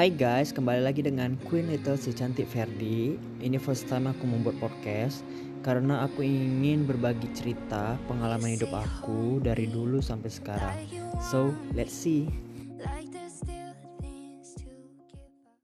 Hai guys, kembali lagi dengan Queen Little si cantik Ferdi. Ini first time aku membuat podcast karena aku ingin berbagi cerita pengalaman hidup aku dari dulu sampai sekarang. So, let's see.